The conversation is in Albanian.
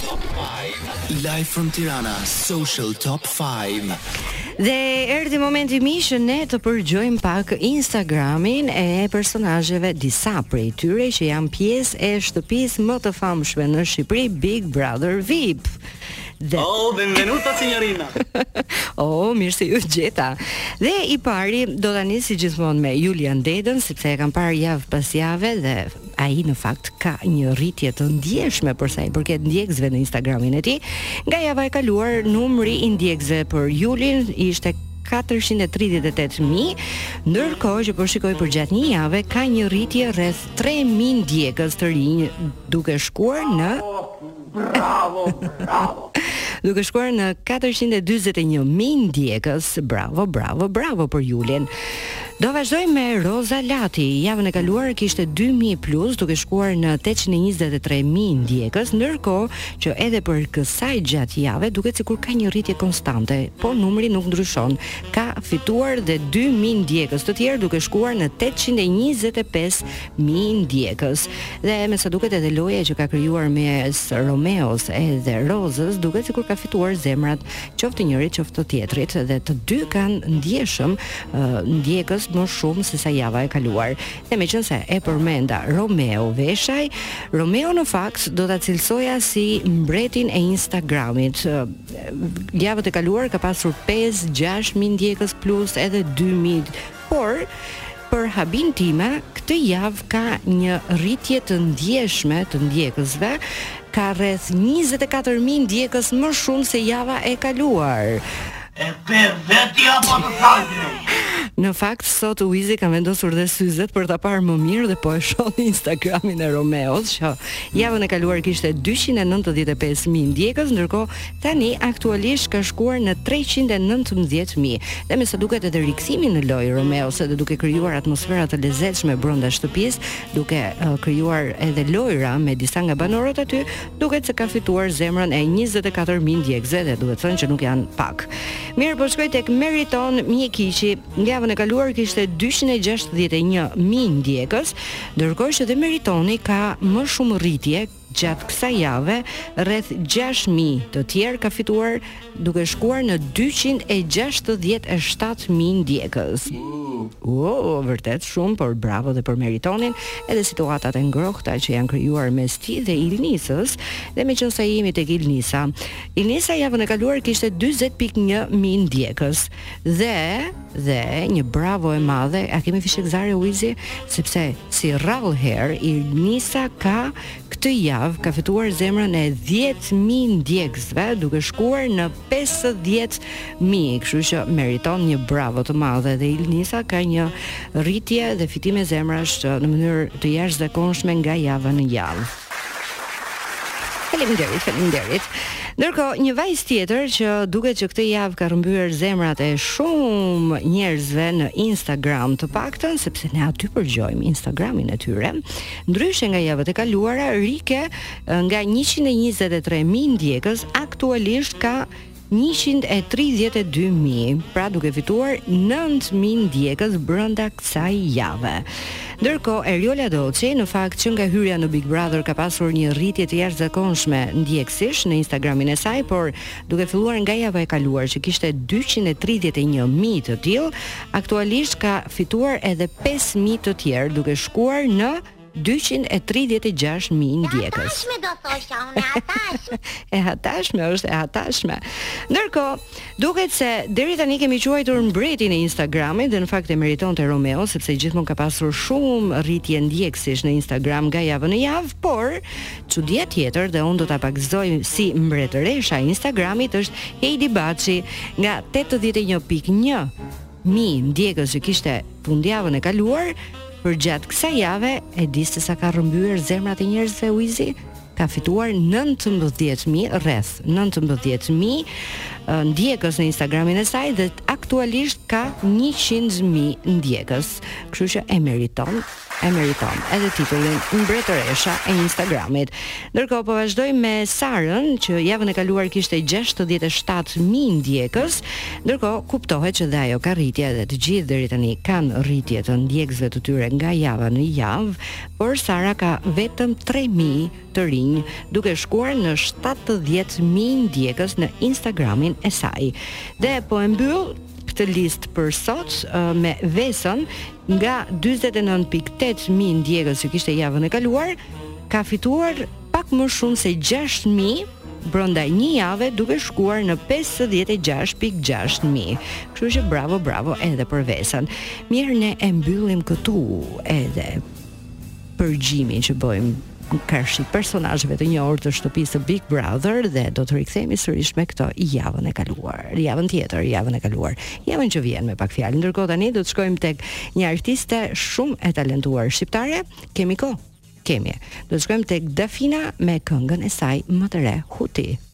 Top 5 Live from Tirana Social Top 5 Dhe erdhi momenti im që ne të përgjojmë pak Instagramin e personazheve disa prej tyre që janë pjesë e shtëpisë më të famshme në Shqipëri Big Brother VIP. Dhe... Oh, benvenuta signorina. oh, mirë se ju gjeta. Dhe i pari do ta nis gjithmonë me Julian Dedën sepse e kam parë javë pas jave dhe ai në fakt ka një rritje të ndjeshme për sa i përket ndjekësve në Instagramin e tij. Nga java e kaluar, numri i ndjekësve për Julin ishte 438.000, ndërkohë që po shikoj përgjatë një jave ka një rritje rreth 3.000 ndjekës të rinj duke shkuar në Bravo, bravo. Duke shkuar në 441 mijë ndjekës. Bravo, bravo, bravo për Julin. Do vazhdojmë me Roza Lati. Javën e kaluar kishte 2000 plus duke shkuar në 823 mijë ndjekës, ndërkohë që edhe për kësaj gjatë jave duket sikur ka një rritje konstante, po numri nuk ndryshon. Ka fituar dhe 2000 ndjekës të tjerë duke shkuar në 825 mijë ndjekës. Dhe me sa duket edhe loja që ka krijuar mes Romeos edhe Rozës, duket sikur ka fituar zemrat qoftë njërit, qoftë të tjetrit dhe të dy kanë ndjeshëm uh, ndjekës më shumë se sa java e kaluar. Dhe meqenëse e përmenda Romeo Veshaj, Romeo në fakt do ta cilësoja si mbretin e Instagramit. Javët e kaluar ka pasur 5-6 mijë ndjekës plus edhe 2 mijë Por, për habinë time, këtë javë ka një rritje të ndjeshme të ndjekësve, ka rreth njëzet e katër mijë ndjekës më shumë se java e kaluar. E pe vetë apo ta tha njeri? Në fakt, sot Wizi ka vendosur dhe syzet për ta parë më mirë dhe po e shoh Instagramin e Romeos, që javën e kaluar kishte 295.000 ndjekës, ndërkohë Tani aktualisht ka shkuar në treqind e nëntëmbëdhjetë mijë dhe me sa duket edhe rikthimi në lojë i Romeos edhe duke krijuar atmosfera të lezetshme brenda shtëpisë, duke uh, krijuar edhe lojëra me disa nga banorët aty, duket se ka fituar zemrën e 24 mijë ndjekësve dhe duhet thënë që nuk janë pak. Mirë, po shkoj tek Meriton Mjekiqi. Javën e kaluar kishte 261 mijë ndjekës, ndërkohë që dhe Meritoni ka më shumë rritje Gjatë kësaj jave, rreth gjashtë mijë të tjerë ka fituar duke shkuar në dyqind e gjashtëdhjetë e shtatë mijë ndjekës. Uuu, vërtet shumë, por bravo dhe për Meritonin, edhe situatat e ngrohta që janë krijuar mes tij dhe Ilnisës, dhe meqenëse jemi tek Ilnisa. Ilnisa javën e kaluar kishte dyzet pikë një mijë ndjekës dhe, dhe një bravo e madhe a kemi fishekzarre Uizi sepse si rrallë herë Ilnisa ka këtë javë ka fituar zemrën e 10000 ndjekësve duke shkuar në 50000 kështu që meriton një bravo të madhe dhe Ilnisa ka një rritje dhe fitime zemrash në mënyrë të jashtëzakonshme nga java në javë Faleminderit, faleminderit. Ndërkohë, një vajzë tjetër që duket që këtë javë ka rrëmbyer zemrat e shumë njerëzve në Instagram, të paktën sepse ne aty përgjojmë Instagramin e tyre. Ndryshe nga javët e kaluara, Rike nga 123 mijë ndjekës aktualisht ka njëqind e tridhjetë e dy mijë, pra duke fituar nëntë mijë ndjekës brenda kësaj jave. Ndërkohë, Erjola Doçi, në fakt që nga hyrja në Big Brother ka pasur një rritje të jashtëzakonshme ndjekësish në Instagramin e saj, por duke filluar nga java e kaluar që kishte dyqind e tridhjetë e një mijë të tillë, aktualisht ka fituar edhe pesë mijë të tjerë, duke shkuar në dyqind e tridhjetë e gjashtë mijë ndjekës. E hatashme do thosha unë, e hatashme. e hatashme është, e hatashme. Ndërkohë, duket se deri tani kemi quajtur mbretin e Instagramit dhe në fakt e meritonte Romeo, sepse gjithmonë ka pasur shumë rritje ndjekësish në Instagram nga java në javë, por çudia tjetër dhe unë do ta pagëzoj si mbretëresha e Instagramit është Heidi Baci nga 81.1 mijë ndjekës që kishte fundjavën e kaluar, përgjatë kësaj jave, e di se sa ka rrëmbyer zemrat e njerëzve Uizi, ka fituar 19.000 rreth 19.000 ndjekës në Instagramin e saj dhe aktualisht ka 100.000 ndjekës. Kështu që e meriton. e meriton edhe titullin Mbretëresha e Instagramit. Ndërkohë po vazhdoj me Sarën, që javën e kaluar kishte 67000 ndjekës, ndërkohë kuptohet që dhe ajo ka rritje dhe të gjithë deri tani kanë rritje të ndjekësve të tyre nga java në javë, por Sara ka vetëm 3000 të rinj, duke shkuar në 70000 ndjekës në Instagramin e saj. Dhe po e mbyll këtë listë për sot me Vesën, Nga dyzet e nëntë pikë tetë mijë ndjekës që kishte javën e kaluar, ka fituar pak më shumë se gjashtë mijë brenda një jave duke shkuar në 56.6 mijë. Kështu që bravo, bravo edhe për Vesën. Mirë ne e mbyllim këtu edhe përgjimin që bëjmë karshi personazheve të njohur të shtëpisë së Big Brother dhe do të rikthehemi sërish me këto javën e kaluar, javën tjetër, javën e kaluar, javën që vjen me pak fjalë. Ndërkohë tani do të shkojmë tek një artiste shumë e talentuar shqiptare, kemi kohë. Kemi. Do të shkojmë tek Dafina me këngën e saj më të re, Huti.